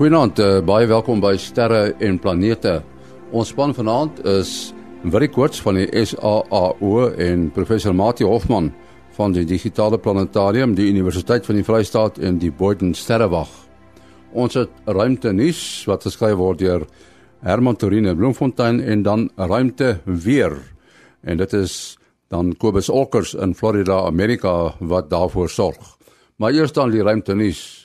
Goeienaand, uh, baie welkom by Sterre en Planete. Ons span vanaand is Willie Koorts van die SAAO en professor Mati Hofman van die Digitale Planetarium, die Universiteit van die Vrystaat en die Boden Sterrewag. Ons het ruimte nuus wat geskryf word deur Herman Torine Bloemfontein en dan ruimte weer. En dit is dan Kobus Olkers in Florida, Amerika wat daarvoor sorg. Maar eers dan die ruimte nuus.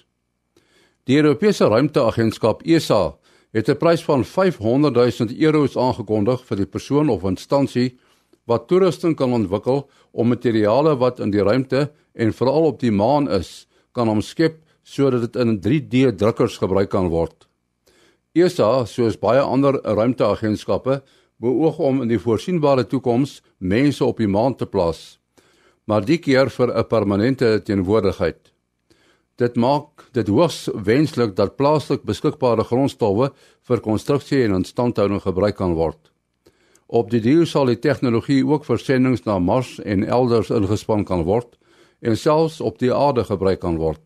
Die Europese Ruimteagentskap ESA het 'n prys van 500 000 euros aangekondig vir die persoon of instansie wat toerusting kan ontwikkel om materiale wat in die ruimte en veral op die maan is, kan omskep sodat dit in 3D-drukkers gebruik kan word. ESA, soos baie ander ruimteagentskappe, beoog om in die voorsienbare toekoms mense op die maan te plaas, maar die keer vir 'n permanente teenwoordigheid. Dit maak dit hoogs wenslik dat plaaslik beskikbare grondstowwe vir konstruksie en instandhouding gebruik kan word. Op die duur sal die tegnologie ook vir sendinge na Mars en elders ingespan kan word en selfs op die aarde gebruik kan word.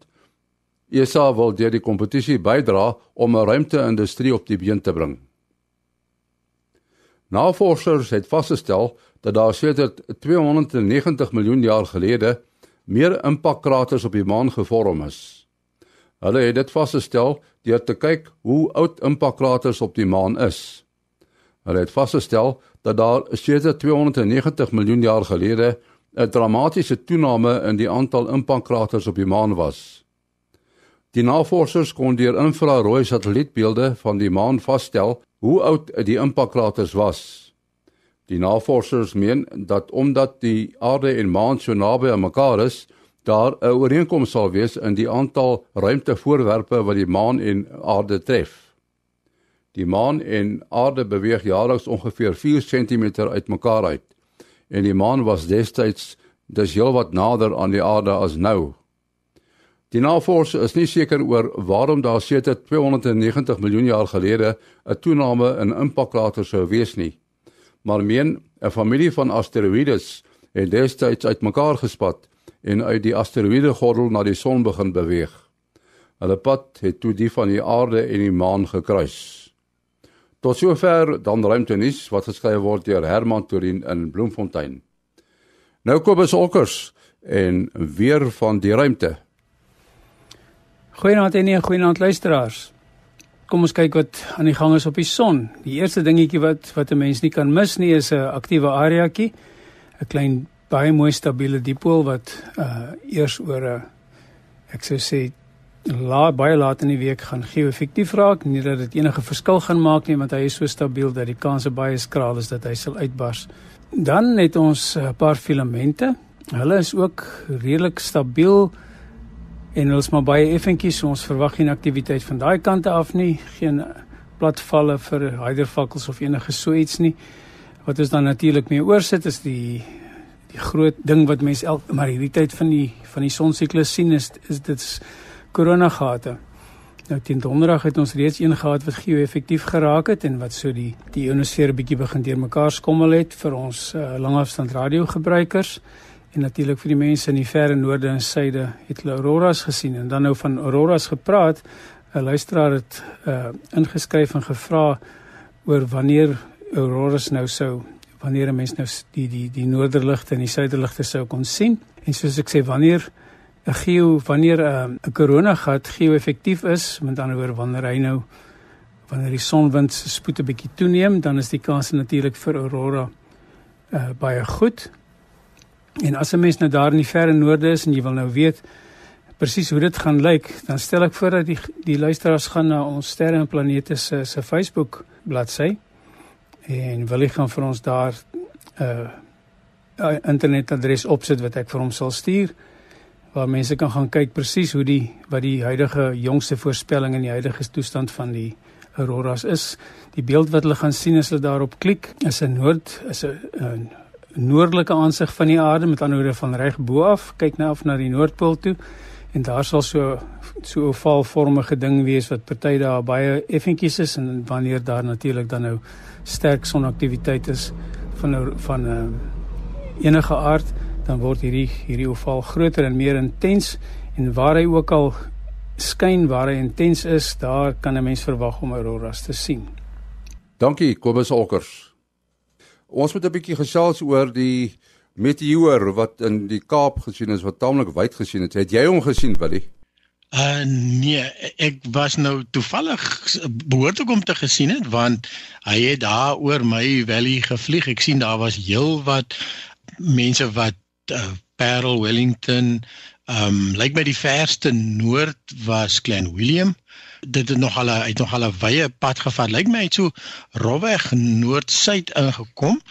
ESA wil deur die kompetisie bydra om 'n ruimte-industrie op die been te bring. Navorsers het vasgestel dat daar sedert 290 miljoen jaar gelede meer impakkraters op die maan gevorm is. Hulle het dit vasgestel deur te kyk hoe oud impakkraters op die maan is. Hulle het vasgestel dat daar sedert 290 miljoen jaar gelede 'n dramatiese toename in die aantal impakkraters op die maan was. Die navorsers kon deur infrarooi satellietbeelde van die maan vasstel hoe oud die impakkraters was. Die navorsers meen dat omdat die aarde en maan so naby aan mekaar is, daar 'n ooreenkoms sal wees in die aantal ruimtevoorwerpe wat die maan en aarde tref. Die maan en aarde beweeg jaarliks ongeveer 4 cm uitmekaar uit en die maan was destyds dus heelwat nader aan die aarde as nou. Die navorsers is nie seker oor waarom daar sedert 290 miljoen jaar gelede 'n toename in impakkraters sou wees nie maar meen 'n familie van asteroïdes het destyds uitmekaar gespat en uit die asteroïdegordel na die son begin beweeg. Hulle pad het toe die van die aarde en die maan gekruis. Tot sover dan ruimtenis wat geskryf word deur Herman Torin in Bloemfontein. Nou Kobus Olkers en weer van die ruimte. Goeienaand en 'n goeienaand luisteraars kom ons kyk wat aan die gang is op die son. Die eerste dingetjie wat wat 'n mens nie kan mis nie is 'n aktiewe areaatjie. 'n Klein baie mooi stabiele dipool wat uh eers oor 'n ek sou sê laat baie laat in die week gaan geo-effektief raak, nie dat dit enige verskil gaan maak nie, want hy is so stabiel dat die kans baie skraal is dat hy sal uitbars. Dan het ons 'n paar filamente. Hulle is ook redelik stabiel en hulle is maar baie effentjies ons verwag geen aktiwiteit van daai kante af nie geen platvalle vir hydervakkels of enige so iets nie. Wat ons dan natuurlik mee oorsit is die die groot ding wat mense elke maar hierdie tyd van die van die sonsiklus sien is is dit koronagate nou teen donderdag het ons reeds een gehad wat geo-effektief geraak het en wat so die die ionosfeer 'n bietjie begin deurmekaar skommel het vir ons uh, langafstand radio gebruikers En natuurlik vir die mense in die verre noorde en suide het hulle auroras gesien en dan nou van auroras gepraat. 'n Luisteraar het uh ingeskryf en gevra oor wanneer auroras nou sou wanneer 'n mens nou die die die noorderligte en die suiderligte sou kon sien. En soos ek sê wanneer 'n geo wanneer 'n uh, koronagat geo-effektief is, met ander woorde wanneer hy nou wanneer die sonwind se spoed 'n bietjie toeneem, dan is die kans natuurlik vir aurora uh baie goed. En as 'n mens nou daar in die verre noorde is en jy wil nou weet presies hoe dit gaan lyk, dan stel ek voor dat die die luisteraars gaan na ons sterre en planete se se Facebook bladsy en wil ek gaan vir ons daar 'n uh, internetadres opsit wat ek vir hom sal stuur waar mense kan gaan kyk presies hoe die wat die huidige jongste voorspelling in die huidige toestand van die auroras is. Die beeld wat hulle gaan sien as hulle daarop klik is 'n noord is 'n noordelike aansig van die aarde met ander woorde van reg bo af kyk nou af na die noordpool toe en daar sal so so 'n valvormige ding wees wat party daar baie effentjies is en wanneer daar natuurlik dan nou sterk sonaktiwiteit is van nou van 'n uh, eh, enige aard dan word hierdie hierdie oval groter en meer intens en waar hy ook al skyn waar hy intens is, daar kan 'n mens verwag om auroras te sien. Dankie Kobus Olkers. Ons moet 'n bietjie gesels oor die meteoor wat in die Kaap gesien is wat taamlik wyd gesien het. Het jy hom gesien, Willie? Uh nee, ek was nou toevallig behoort ek om te gesien het want hy het daar oor my valley gevlieg. Ek sien daar was heel wat mense wat uh, Parel Wellington ehm um, lyk my die verste noord was Klein Willem. Dit het nog al uit nog al 'n wye pad gevat. Lyk my het so rowweg noord-suid ingekom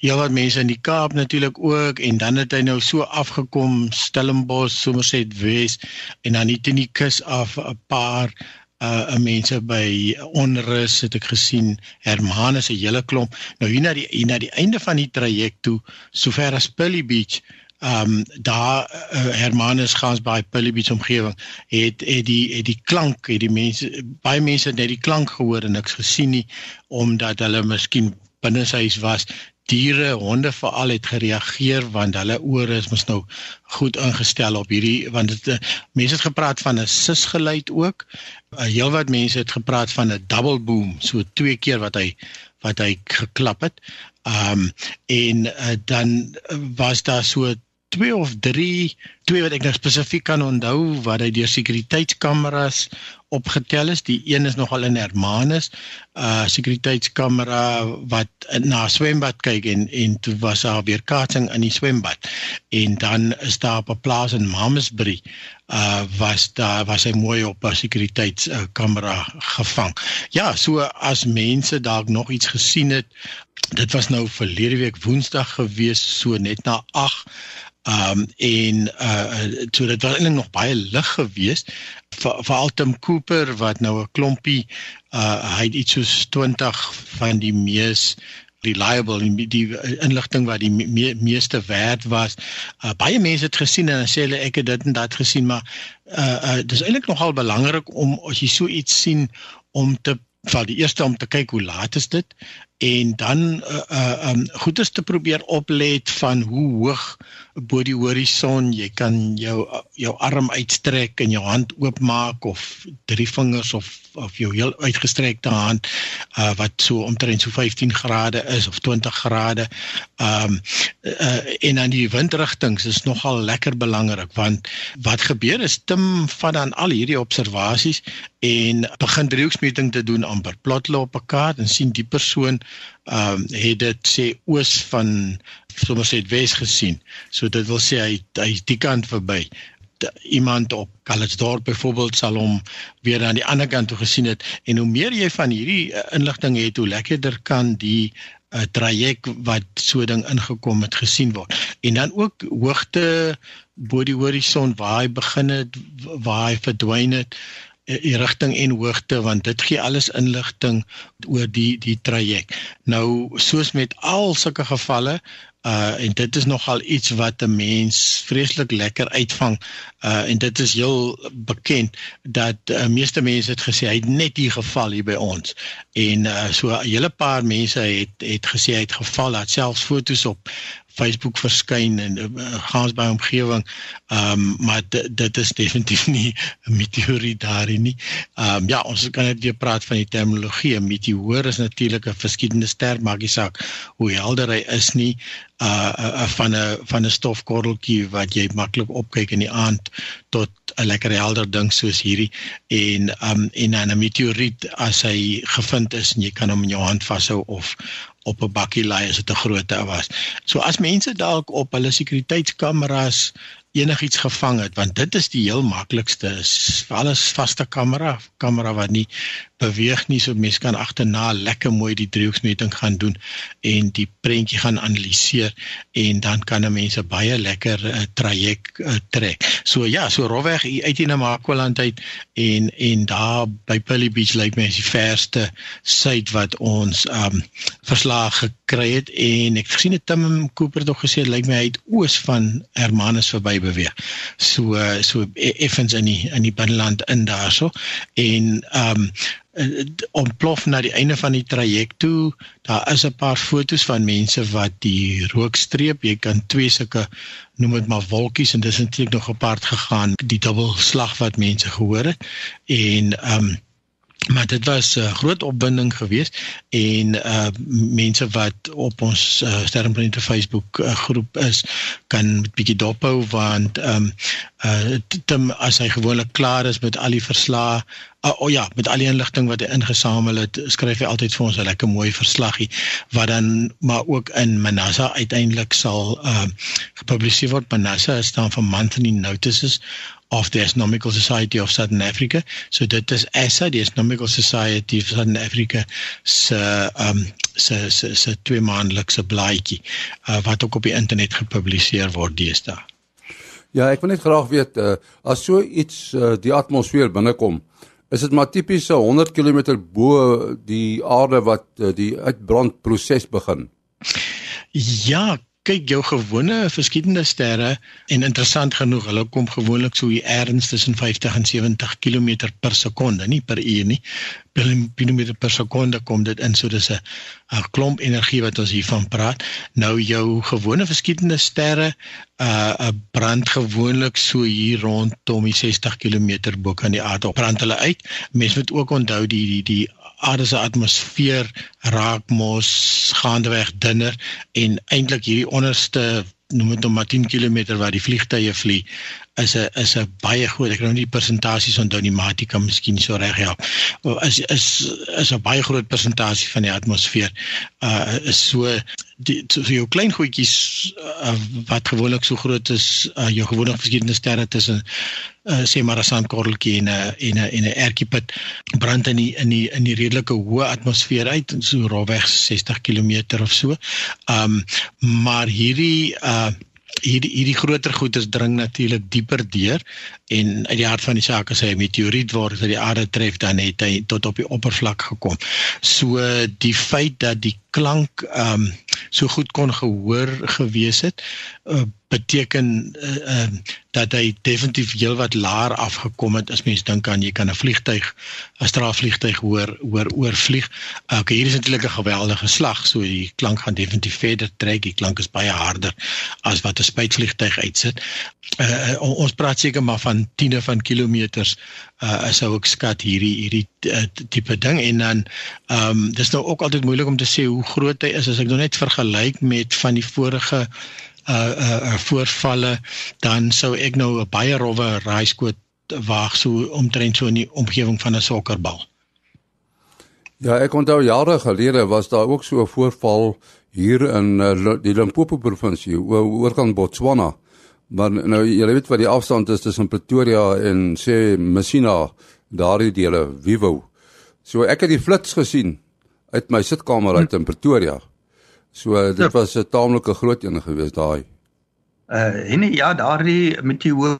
Ja, wat mense in die Kaap natuurlik ook en dan het hy nou so afgekom Stellenbosch, Somerset Wes en dan net in die kus af 'n paar uh mense by onrus het ek gesien Hermanus 'n hele klomp. Nou hier na die hier na die einde van die traject toe, sover as Pilly Beach, um daar uh, Hermanus gaan by Beach omgewing het het die het die klank, het die mense baie mense het net die klank gehoor en niks gesien nie omdat hulle miskien binne sy huis was diere, honde veral het gereageer want hulle ore is mos nou goed ingestel op hierdie want dit eh, mense het gepraat van 'n sis geluid ook. Uh, heelwat mense het gepraat van 'n double boom, so twee keer wat hy wat hy geklap het. Um en uh, dan was daar so twee of drie twee wat ek nou spesifiek kan onthou wat hy deur sekuriteitskameras opgetel is. Die een is nogal in Hermanus, uh sekuriteitskamera wat na swembad kyk en en toe was daar weer kaatsing in die swembad. En dan is daar op 'n plaas in Mamasbury uh was daar was hy mooi op 'n sekuriteitskamera uh, gevang. Ja, so as mense dalk nog iets gesien het, dit was nou verlede week Woensdag gewees, so net na 8 Um en uh so dit was eintlik nog baie lig geweest vir Altem Cooper wat nou 'n klompie uh hy het iets soos 20 van die mees reliable die, die inligting wat die me, meeste werd was. Uh baie mense het gesien en sê hulle ek het dit en dat gesien maar uh uh dis eintlik nogal belangrik om as jy so iets sien om te val die eerste om te kyk hoe laat is dit en dan uh uh um goed is te probeer oplet van hoe hoog bo die horison jy kan jou jou arm uitstrek en jou hand oopmaak of drie vingers of of jou heel uitgestrekte hand uh wat so omtrent so 15 grade is of 20 grade um uh en dan die windrigtings is nogal lekker belangrik want wat gebeur is Tim van dan al hierdie observasies en begin driehoeksmeting te doen amper plot hulle op 'n kaart en sien die persoon ehm um, het dit sê oos van Somerset Wes gesien. So dit wil sê hy hy die kant verby. Iemand op Calitzdorp byvoorbeeld sal hom weer aan die ander kant toe gesien het en hoe meer jy van hierdie uh, inligting het, hoe lekkerder kan die 'n uh, traject wat so ding ingekom het gesien word. En dan ook hoogte bo die horison waar hy begin het, waar hy verdwyn het die rigting en hoogte want dit gee alles inligting oor die die traject. Nou soos met al sulke gevalle uh en dit is nogal iets wat 'n mens vreeslik lekker uitvang uh en dit is heel bekend dat uh, meeste mense het gesê hy het net hier geval hier by ons en uh so 'n hele paar mense het het gesê hy het geval het selfs fotos op Facebook verskyn en uh, gaans by omgewing. Ehm um, maar dit is definitief nie 'n meteoriet daar nie. Ehm um, ja, ons kan net weer praat van die terminologie. 'n Meteoor is natuurlik 'n verskillende ster, maak nie saak hoe helder hy is nie. Uh, uh van 'n van 'n stofkorreltjie wat jy maklik opkyk in die aand tot 'n lekker helder ding soos hierdie en um en 'n meteoriet as hy gevind is en jy kan hom in jou hand vashou of op 'n bakkie laai as dit 'n grootte was. So as mense dalk op hulle sekuriteitskameras enigiets gevang het want dit is die heel maklikste is alles vaste kamera kamera wat nie beweeg nie so mense kan agterna lekker mooi die driehoeksmeting gaan doen en die prentjie gaan analiseer en dan kan 'n mense baie lekker 'n uh, traject uh, trek. So ja, so rofweg uit in Namakwaland uit en en daar by Pilly Beach lyk my is die verste suid wat ons um verslae gekry het en ek gesien het Tim Cooper het ook gesê lyk my hy het oos van Hermanus verby beweeg. So so e-, effens in die in die binneland in daarso en um uh, ontplof na die einde van die traject toe. Daar is 'n paar fotos van mense wat die rookstreep, jy kan twee sulke noem dit maar wolkies en dis eintlik nog apart gegaan die dubbelslag wat mense gehoor het en ehm um, maar dit was 'n uh, groot opwinding geweest en uh mense wat op ons uh, sterrenplanete Facebook uh, groep is kan met bietjie dophou want um uh Tim as hy gewoonlik klaar is met al die verslae uh, oh ja met al die inligting wat hy ingesamel het skryf hy altyd vir ons 'n lekker mooi verslaggie wat dan maar ook in Manassa uiteindelik sal uh gepubliseer word. Manassa staan vir monthly notices of the Astronomical Society of Southern Africa. So dit is ASA, die Astronomical Society of Southern Africa se um se se se twee maandelikse blaadjie uh, wat ook op die internet gepubliseer word deesdae. Ja, ek wil net graag weet uh, as so iets uh, die atmosfeer binnekom, is dit maar tipies 100 km bo die aarde wat uh, die uitbrandproses begin. Ja, kyk jou gewone verskillende sterre en interessant genoeg hulle kom gewoonlik so hier ergens tussen 50 en 70 km per sekonde nie per uur nie kilometer per sekonde kom dit in. So dis 'n 'n klomp energie wat ons hiervan praat. Nou jou gewone verskillende sterre uh brand gewoonlik so hier rondom die 60 km bo kan die aarde. Brand hulle uit. Mense moet ook onthou die die die aarde se atmosfeer raak mos gaandeweg dunner en eintlik hierdie onderste noem dit om 10 km waar die vliegtye vlieg is 'n is 'n baie groot ek nou nie persentasies onthou nie maar dit kan miskien so reg help is is is 'n baie groot persentasie van die atmosfeer uh is so die so jou klein goedjies uh, wat gewoonlik so groot is uh, jou gewone verskillende sterre tussen uh, sê maar 'n sandkorreltjie en 'n en 'n en 'n ertjiepit brand in die in die in die redelike hoë atmosfeer uit so rofweg 60 km of so. Um maar hierdie uh hierdie hierdie groter goeders dring natuurlik dieper deur en uit die hart van die saak as hy 'n meteoriet word wat die aarde tref dan het hy tot op die oppervlak gekom. So die feit dat die klank ehm um, so goed kon gehoor gewees het uh, beteken uh, uh, dat hy definitief heelwat laer afgekom het as mens dink aan jy kan 'n vliegtyg 'n straalvliegtyg hoor hoor oorvlieg. Okay, hier is eintlik 'n geweldige slag, so die klank gaan definitief verder trek. Die klank is baie harder as wat 'n spuitvliegtyg uitsit. Uh, ons praat seker maar van tiene van kilometers uh sou ek skat hierdie hierdie uh, tipe ding en dan ehm um, dis nou ook altyd moeilik om te sê hoe groot hy is as ek nou net vergelyk met van die vorige uh uh, voorvalle dan sou ek nou 'n baie rowwe raaiskoot waag so omtrent so in die omgewing van 'n sokkerbal. Ja, ek onthou jare gelede was daar ook so 'n voorval hier in uh, die Limpopo provinsie oor oorkant Botswana. Maar nou jy weet wat die afstand is tussen Pretoria en sê Messina, daardie dele, Vivo. So ek het die flits gesien uit my sitkamer uit in Pretoria. So dit ja. was 'n taamlike groot een geweest daai. Uh en ja, daardie meteoor,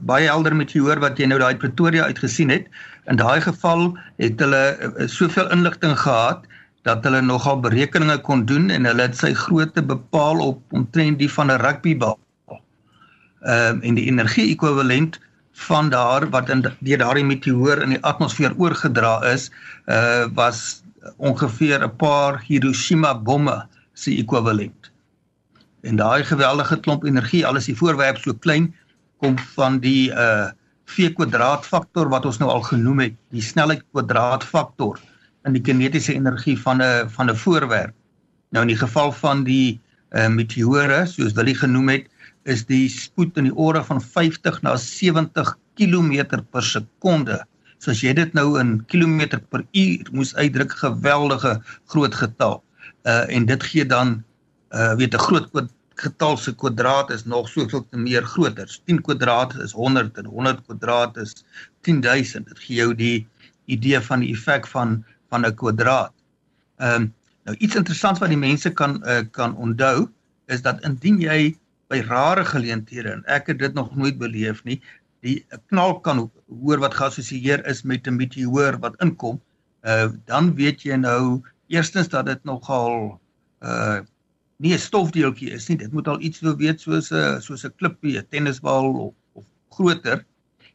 baie helder meteoor wat jy nou daai Pretoria uitgesien het. In daai geval het hulle uh, soveel inligting gehad dat hulle nogal berekeninge kon doen en hulle het sy grootte bepaal op omtrent die van 'n rugbybal. Ehm uh, en die energie ekwivalent van daar wat in deur daardie meteoor in die atmosfeer oorgedra is, uh was ongeveer 'n paar Hiroshima bomme se ekwivalent. En daai geweldige klomp energie, alles die voorwerp so klein kom van die uh v kwadraat faktor wat ons nou al genoem het, die snelheid kwadraat faktor in die kinetiese energie van 'n van 'n voorwerp. Nou in die geval van die uh meteore, soos Willie genoem het, is die spoed in die orde van 50 na 70 km per sekonde. So as jy dit nou in kilometer per uur moes uitdruk, geweldige groot getal uh en dit gee dan uh weet 'n groot getal se kwadraat is nog soveel te meer groter. 10 kwadraat is 100 en 100 kwadraat is 10000. Dit gee jou die idee van die effek van van 'n kwadraat. Ehm um, nou iets interessants wat die mense kan uh, kan onthou is dat indien jy by rare geleenthede en ek het dit nog nooit beleef nie, die knal kan hoor wat geassosieer is met 'n meteoor wat inkom, uh dan weet jy nou eerstens dat dit nogal uh nie 'n stofdeeltjie is nie. Dit moet al iets wil weet soos 'n soos 'n klippie, 'n tennisbal of of groter.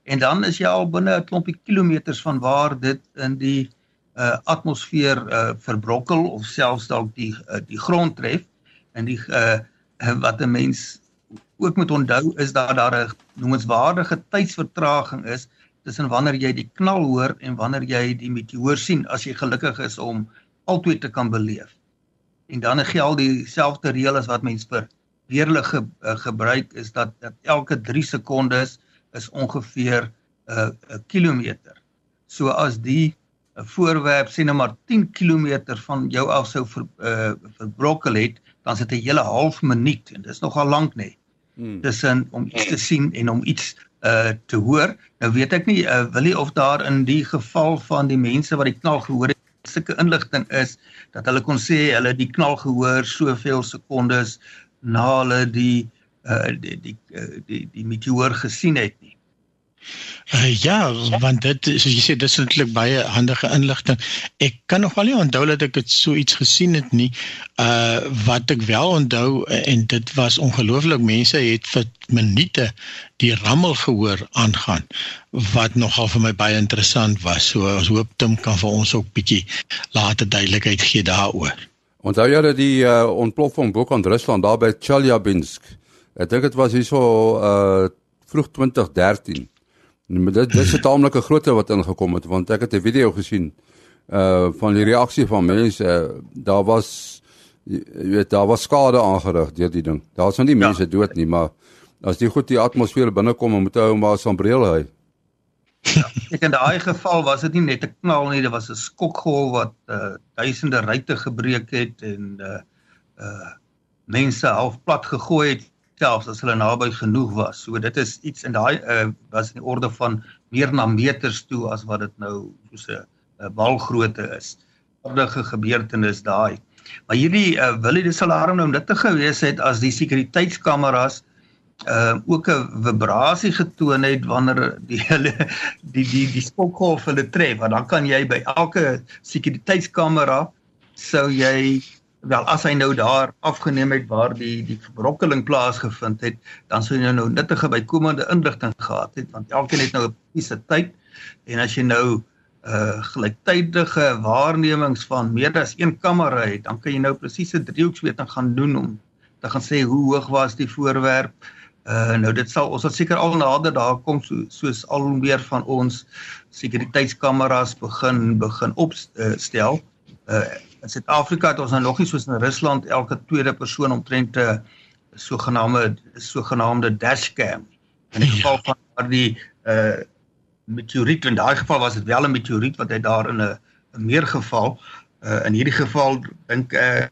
En dan is jy al binne 'n klompie kilometers van waar dit in die uh, atmosfeer uh, verbrokkel of selfs dalk die uh, die grond tref en die uh, wat 'n mens ook moet onthou is dat daar 'n noemenswaardige tydsvertraging is tussen wanneer jy die knal hoor en wanneer jy die meteoor sien as jy gelukkig is om albei te kan beleef. En dan geld dieselfde reël as wat mens vir weerlig ge, uh, gebruik is dat dat elke 3 sekondes is ongeveer 'n uh, 'n kilometer. So as die 'n voorwerp sien nou maar 10 km van jou af sou ver, uh, verbrokkel het, dan sit 'n hele half minuut en dis nogal lank nê. Hmm. Tussen om iets te sien en om iets uh te hoor. Nou weet ek nie uh, wil jy of daar in die geval van die mense wat die knal gehoor het sulke inligting is dat hulle kon sê hulle die knal gehoor soveel sekondes na hulle die uh die die die, die, die meteoor gesien het nie. Uh, ja, want dit soos jy sê dis eintlik baie handige inligting. Ek kan nog wel nie onthou dat ek dit so iets gesien het nie. Uh wat ek wel onthou en dit was ongelooflik mense het vir minute die rammel gehoor aangaan wat nogal vir my baie interessant was. So ons hoop Tim kan vir ons ook bietjie later duidelikheid gee daaroor. Onthou jy dat die uh, ontploffing bo kan Rusland daar by Chelyabinsk. Ek dink dit was hierso uh vroeg 2013 Maar dit dis 'n taamlike grootte wat ingekom het want ek het 'n video gesien uh van die reaksie van mense uh, daar was jy weet daar was skade aangerig deur die ding. Daar's nou nie ja. mense dood nie, maar as jy goed die atmosfeer binnekom en moet hou maar so 'n bril hy. Ja, ek in daai geval was dit nie net 'n knal nie, dit was 'n skokgolf wat uh duisende ruitte gebreek het en uh uh mense half plat gegooi het selfs as hulle naby genoeg was. So dit is iets in daai uh, was in die orde van meer na meters toe as wat dit nou soos 'n uh, balgrootte is. Ordige gebeurtenis daai. Maar hierdie uh, wil dit sal alarm nou om dit te gewees het as die sekuriteitskameras uh ook 'n vibrasie getoon het wanneer die hulle die die die skokgolf hulle tref want dan kan jy by elke sekuriteitskamera sou jy wel as hy nou daar afgeneem het waar die die verbrokkeling plaasgevind het, dan sou jy nou nuttige bykomende inligting gehad het want elkeen het nou 'n presiese tyd en as jy nou uh gelyktydige waarnemings van meer as een kamera het, dan kan jy nou presiese driehoeksmeting gaan doen om te gaan sê hoe hoog was die voorwerp. Uh nou dit sal ons sal seker al nader daar kom so, soos al meer van ons sekuriteitskameras begin begin opstel. Uh in Suid-Afrika het ons nou nog nie soos in Rusland elke tweede persoon omtrent 'n sogenaamde sogenaamde dashcam. In die ja. geval van daardie uh meteoriet, in daai geval was dit wel 'n meteoriet wat hy daar in 'n 'n meer geval. Uh in hierdie geval dink uh,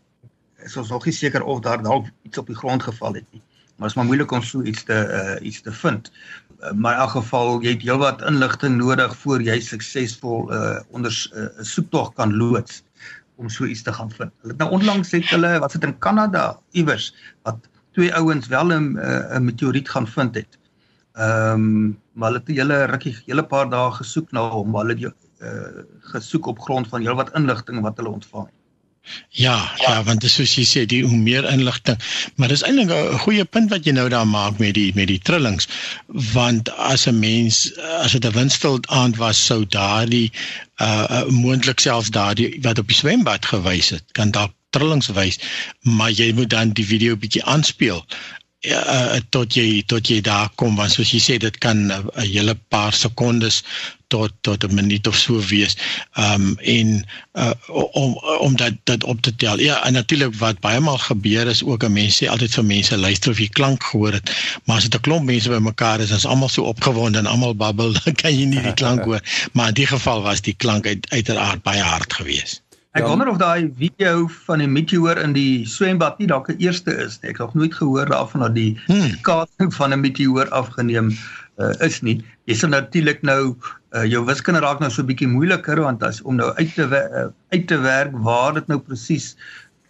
is ons nog nie seker of daar dalk iets op die grond geval het nie. Maar dit is maar moeilik om so iets te uh iets te vind. Uh, maar in elk geval jy het heelwat inligting nodig voor jy suksesvol uh onder 'n uh, soektog kan loods om so iets te gaan vind. Hulle het nou onlangs het hulle wat sit in Kanada iewers wat twee ouens wel 'n 'n meteoriet gaan vind het. Ehm um, maar hulle het 'n hele rukkie hele paar dae gesoek na hom, hulle het uh, gesoek op grond van heelwat inligting wat hulle ontvang het. Ja, ja, ja, want dis soos jy sê, die hoe meer inligting, maar dis eintlik 'n goeie punt wat jy nou daar maak met die met die trillings, want as 'n mens as dit 'n windstil aand was, sou daardie uh, uh moontlik selfs daardie wat op die swembad gewys het, kan dalk trillings wys, maar jy moet dan die video bietjie aanspeel uh, tot jy tot jy daar kom want soos jy sê dit kan 'n uh, hele paar sekondes tot tot 'n minuut of so wees. Ehm um, en uh, om om dat dit op te tel. Ja, en natuurlik wat baie maal gebeur is ook 'n mens sê altyd vir mense luister of jy klank gehoor het. Maar as dit 'n klomp mense bymekaar is, is almal so opgewonde en almal babbel, dan kan jy nie die klank hoor. Maar in die geval was die klank uit, uiteraard baie hard geweest. Ek wonder of daai video van die meteoor in die swembad nie dalk die eerste is nie. Ek het nog nooit gehoor daarvan dat die hmm. kaatsing van 'n meteoor afgeneem uh, is nie. Jy sal natuurlik nou uh, jou wiskunde raak nou so 'n bietjie moeiliker want as om nou uit te uh, uit te werk waar dit nou presies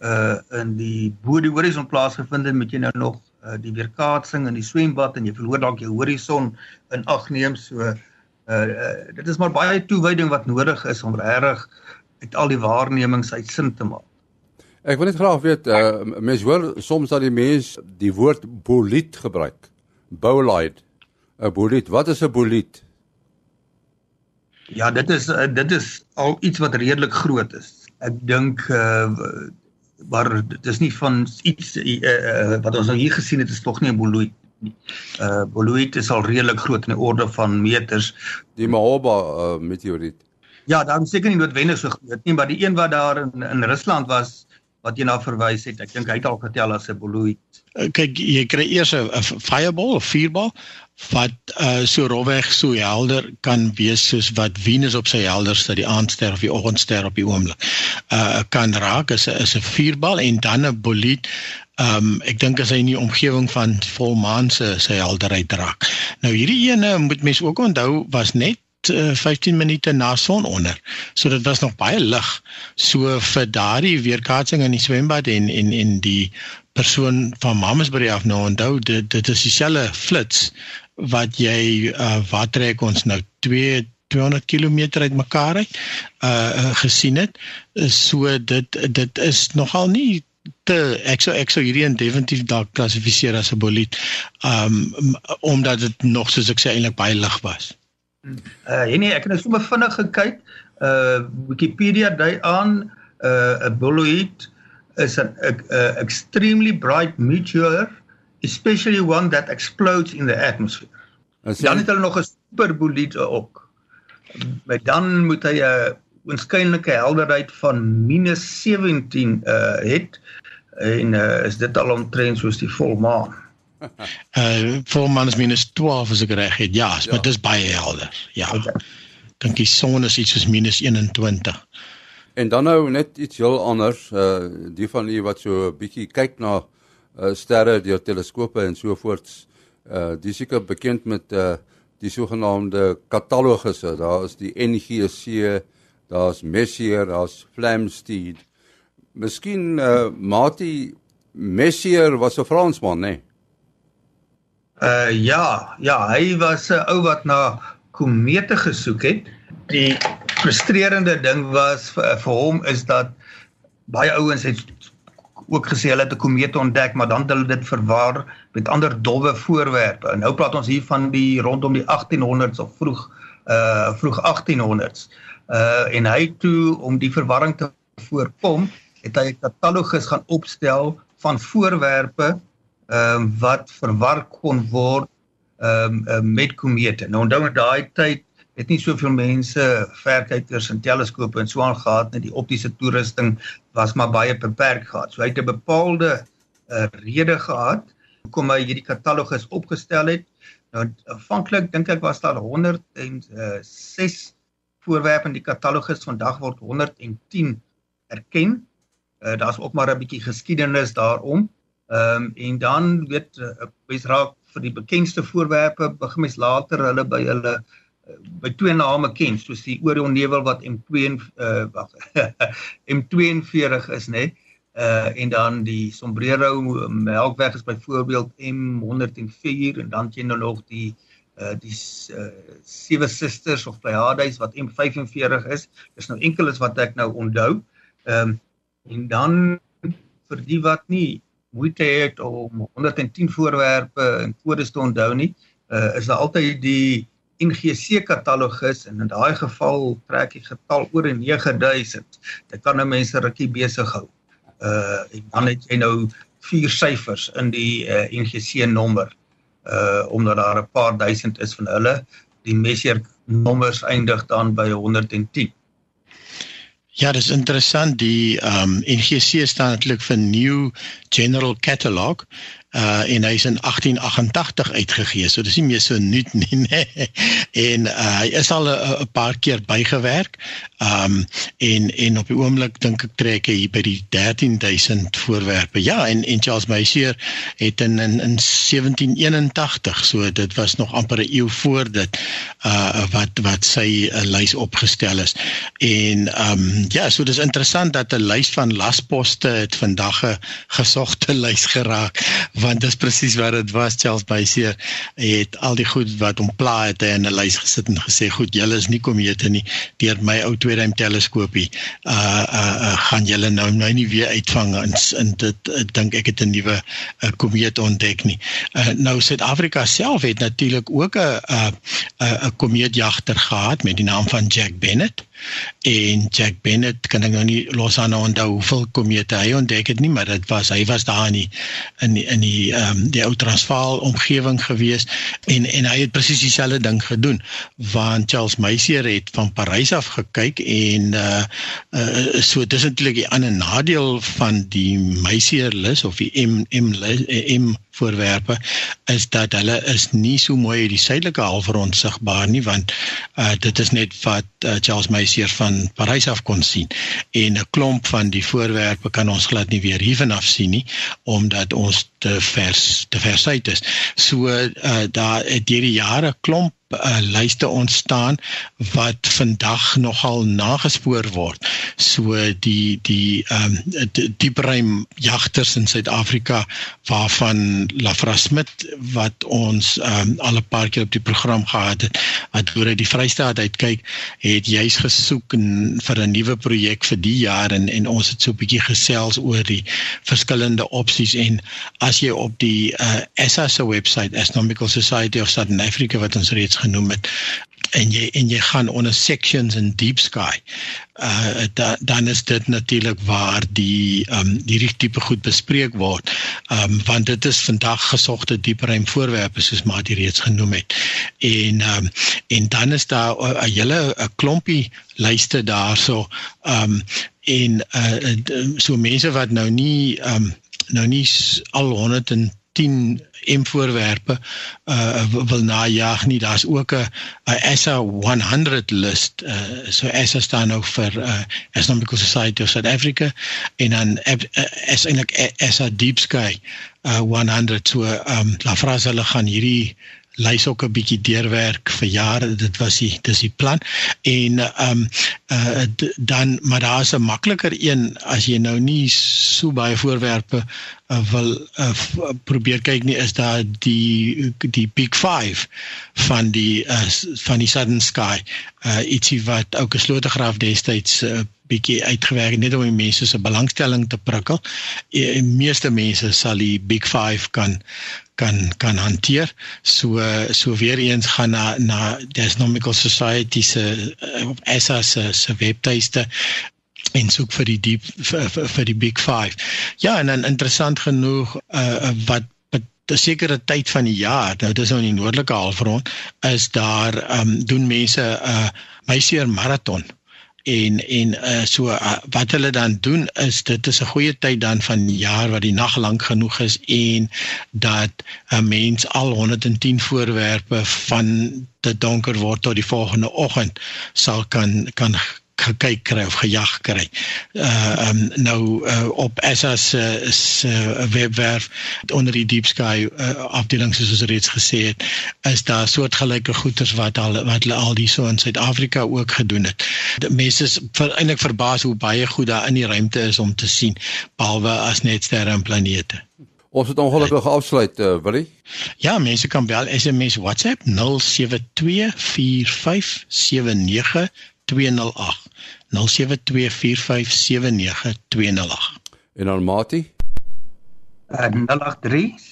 uh in die bo die horison plaasgevind het, moet jy nou nog uh, die weerkaatsing in die swembad en jy verloor dalk jou horison in ag neem so uh, uh dit is maar baie toewyding wat nodig is om regtig uit al die waarnemings uit sin te maak. Ek wil net graag weet, uh, mens hoor soms dat die mens die woord bolide gebruik. Bolide. 'n Bolide. Wat is 'n bolide? Ja, dit is uh, dit is al iets wat redelik groot is. Ek dink uh maar dit is nie van iets uh, uh, wat ons nou hier gesien het is tog nie 'n boloid nie. Uh boloid is al redelik groot in die orde van meters. Die Mahoba uh, meteoriet. Ja, dan seker nie noodwendig so groot nie, maar die een wat daar in in Rusland was wat jy na verwys het, ek dink hy het al getel as 'n boloid. Kyk, jy kry eers 'n fireball of vuurbal wat uh, so rofweg so helder kan wees soos wat Venus op sy helderste die aandster of die oggendster op die oomblik. Uh kan raak is 'n is 'n vuurbal en dan 'n bolied um ek dink as hy in die omgewing van volmaan se sy helderheid raak. Nou hierdie ene moet mens ook onthou was net 15 uh, minute na sononder. So dit was nog baie lig. So vir daardie weerkaatsing in die swembad en en en die persoon van Mamasbury af nou onthou dit dit is dieselfde flits wat jy uh wat trek ons nou 2 200 km uitmekaar uit uh gesien het so dit dit is nogal nie te ek sou ek sou hierdie in definitief dalk klassifiseer as 'n bolied um omdat dit nog soos ek sê eintlik baie lig was. Uh nee, ek het nou so bevinnig gekyk. Uh Wikipedia dui aan uh 'n bolied is 'n extremely bright meteor especially one that explodes in the atmosphere. Sê, dan het hulle nog 'n superbolide ook. Maar dan moet hy 'n waarskynlike helderheid van -17 uh het en uh, is dit al omtrent soos die volmaan. Uh volmaan is -12 as ek reg het. Ja, ja. maar dit is baie helder. Ja. Okay. Dink die son is iets soos -21. En dan nou net iets heel anders, uh die van u wat so 'n bietjie kyk na uh sterre deur teleskope en so voorts. Uh dis seker bekend met uh die sogenaamde katalogusse. Daar is die NGC, daar's Messier, daar's Flamsteed. Miskien uh Mati Messier was 'n Fransman, né? Nee? Uh ja, ja, hy was 'n ou wat na komete gesoek het. Die frustrerende ding was vir, vir hom is dat baie ouens het ook gesê hulle het 'n komeet ontdek, maar dan het hulle dit verwar met ander dowwe voorwerpe. En nou praat ons hier van die rondom die 1800s of vroeg uh vroeg 1800s. Uh en hy toe om die verwarring te voorkom, het hy 'n katalogus gaan opstel van voorwerpe ehm uh, wat verwar kon word ehm um, uh, met komete. Nou onthou in daai tyd het nie soveel mense verkykers en teleskope en so aan gehad nie. Die optiese toerusting was maar baie beperk gehad. So hy het 'n bepaalde uh, rede gehad hoekom hy hierdie katalogus opgestel het. Nou aanvanklik dink ek was daar 106 uh, voorwerpe in die katalogus. Vandag word 110 erken. Uh, Daar's ook maar 'n bietjie geskiedenis daarom. Ehm um, en dan weet ek uh, wys raak vir die bekendste voorwerpe begin mens later hulle by hulle uh, by twee name ken soos die Orion nevel wat M2 uh wag M42 is nê uh en dan die Sombrero Melkweg is byvoorbeeld M104 en dan jy nou nog die uh die uh, Sewe Sisters of Pleiades wat M45 is. Dis nou enkeles wat ek nou onthou. Ehm um, en dan vir die wat nie moeite het om 110 voorwerpe en kodes te onthou nie uh is daar altyd die NGC katalogus en in daai geval trek die getal oor 9000. Dit kan nou mense rukkie besig hou. Uh en dan het jy nou vier syfers in die uh, NGC nommer. Uh omdat daar 'n paar duisend is van hulle, die Messier nommers eindig dan by 110. Ja, dis interessant. Die ehm um, NGC staan natuurlik vir New General Catalog uh en hy's in 1888 uitgegee. So dis nie meer so nuut nie, nee. En uh, hy is al 'n paar keer bygewerk. Um en en op die oomblik dink ek trek hy by die 13000 voorwerpe. Ja, en en Charles Messier het in in, in 1781, so dit was nog amper 'n eeu voor dit uh wat wat sy 'n uh, lys opgestel is. En um ja, so dis interessant dat 'n lys van lasposte het vandag 'n gesogte lys geraak want dis presies wat dit was Charles Bayseer het al die goed wat hom pla het in 'n lys gesit en gesê goed julle is nie komete nie. Deur my ou tweeduim teleskoopie uh uh, uh gaan julle nou nou nie weer uitvang en, en dit uh, dink ek het 'n nuwe uh, komeet ontdek nie. Uh, nou Suid-Afrika self het natuurlik ook 'n 'n 'n komeetjagter gehad met die naam van Jack Bennett en Jack Bennett kan ek nou nie los aan onthou hoeveel komete hy ontdek het nie maar dit was hy was daar in die in die, in die ehm um, die ou Transvaal omgewing gewees en en hy het presies dieselfde ding gedoen want Charles Messier het van Parys af gekyk en uh, uh so dis eintlik die ander nadeel van die Messier lus of die M M M voorwerpe is dat hulle is nie so mooi uit die suidelike halfrond sigbaar nie want uh, dit is net wat uh, Charles Messier van Parys af kon sien. En 'n klomp van die voorwerpe kan ons glad nie weer hiervan af sien nie omdat ons te vers te versuit is. So uh, daar het deur die jare klomp uh, lyste ontstaan wat vandag nogal nagespoor word. So die die ehm um, die, die brein jagters in Suid-Afrika waarvan Lafra Smit wat ons ehm um, al 'n paar keer op die program gehad het, wat oor die Vrystaat uitkyk, het juis gesoek en, vir 'n nuwe projek vir die jaar en en ons het so 'n bietjie gesels oor die verskillende opsies en as jy op die uh, SA se webwerf Astronomical Society of Southern Africa wat ons reeds genoem het en jy en jy gaan onder sections in deep sky. Uh da, dan is dit natuurlik waar die um hierdie tipe goed bespreek word. Um want dit is vandag gesogte diepruim voorwerpe soos maar jy reeds genoem het. En um en dan is daar 'n hele 'n klompie lyste daarso um en uh so mense wat nou nie um nou nie al 110 M voorwerpe uh wil najag nie. Daar's ook 'n SA 100 list. Uh so SA staan nou vir uh Astronomical Society of South Africa en dan uh, is eintlik SA Deep Sky uh 100 so um la frase hulle gaan hierdie lys ook 'n bietjie deurwerk vir jare dit was die dis die plan en ehm um, uh, dan maar daar's 'n makliker een as jy nou nie so baie voorwerpe uh, wil uh, probeer kyk nie is daar die die big 5 van die uh, van die sudden sky uh, ietsie wat ook 'n slotegraaf destyds uh, bietjie uitgewerk net om die mense se belangstelling te prikkel. Die meeste mense sal die big 5 kan kan kan hanteer. So so weer eens gaan na na Astronomical Society se ESA se se webtuiste en soek vir die diep vir, vir, vir die big 5. Ja, en dan interessant genoeg uh wat 'n sekere tyd van die jaar, nou dis nou in die noordelike halfrond, is daar ehm um, doen mense 'n uh, Meisier marathon en en uh, so uh, wat hulle dan doen is dit is 'n goeie tyd dan van die jaar wat die nag lank genoeg is en dat 'n mens al 110 voorwerpe van dit donker word tot die volgende oggend sal kan kan gekyk kry of gejag kry. Uh um nou uh, op SA se se webwerf onder die deep sky uh, afdeling soos ons reeds gesê het, is daar soortgelyke goeders wat al wat hulle al hier so in Suid-Afrika ook gedoen het. Mense is ver, eintlik verbaas hoe baie goed daar in die ruimte is om te sien behalwe as net sterre en planete. Ons het ongelukkig afsluit, uh, Willie. Ja, mense kan bel SMS WhatsApp 0724579208. 208 0724579208 En dan Mati? Uh, 083 6257154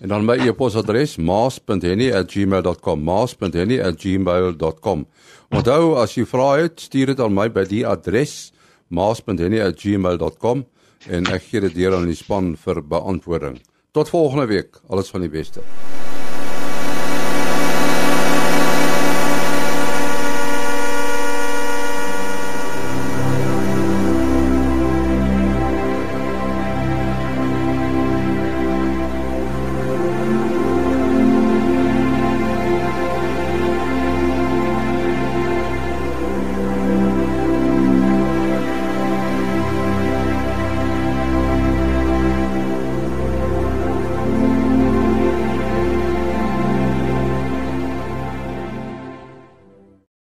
En dan my e-posadres maas.henny@gmail.com maas.henny@gmail.com Onthou as jy vra het, stuur dit aan my by die adres maas.henny@gmail.com en ek gee dit deur aan die span vir beantwoording. Tot volgende week. Alles van die beste.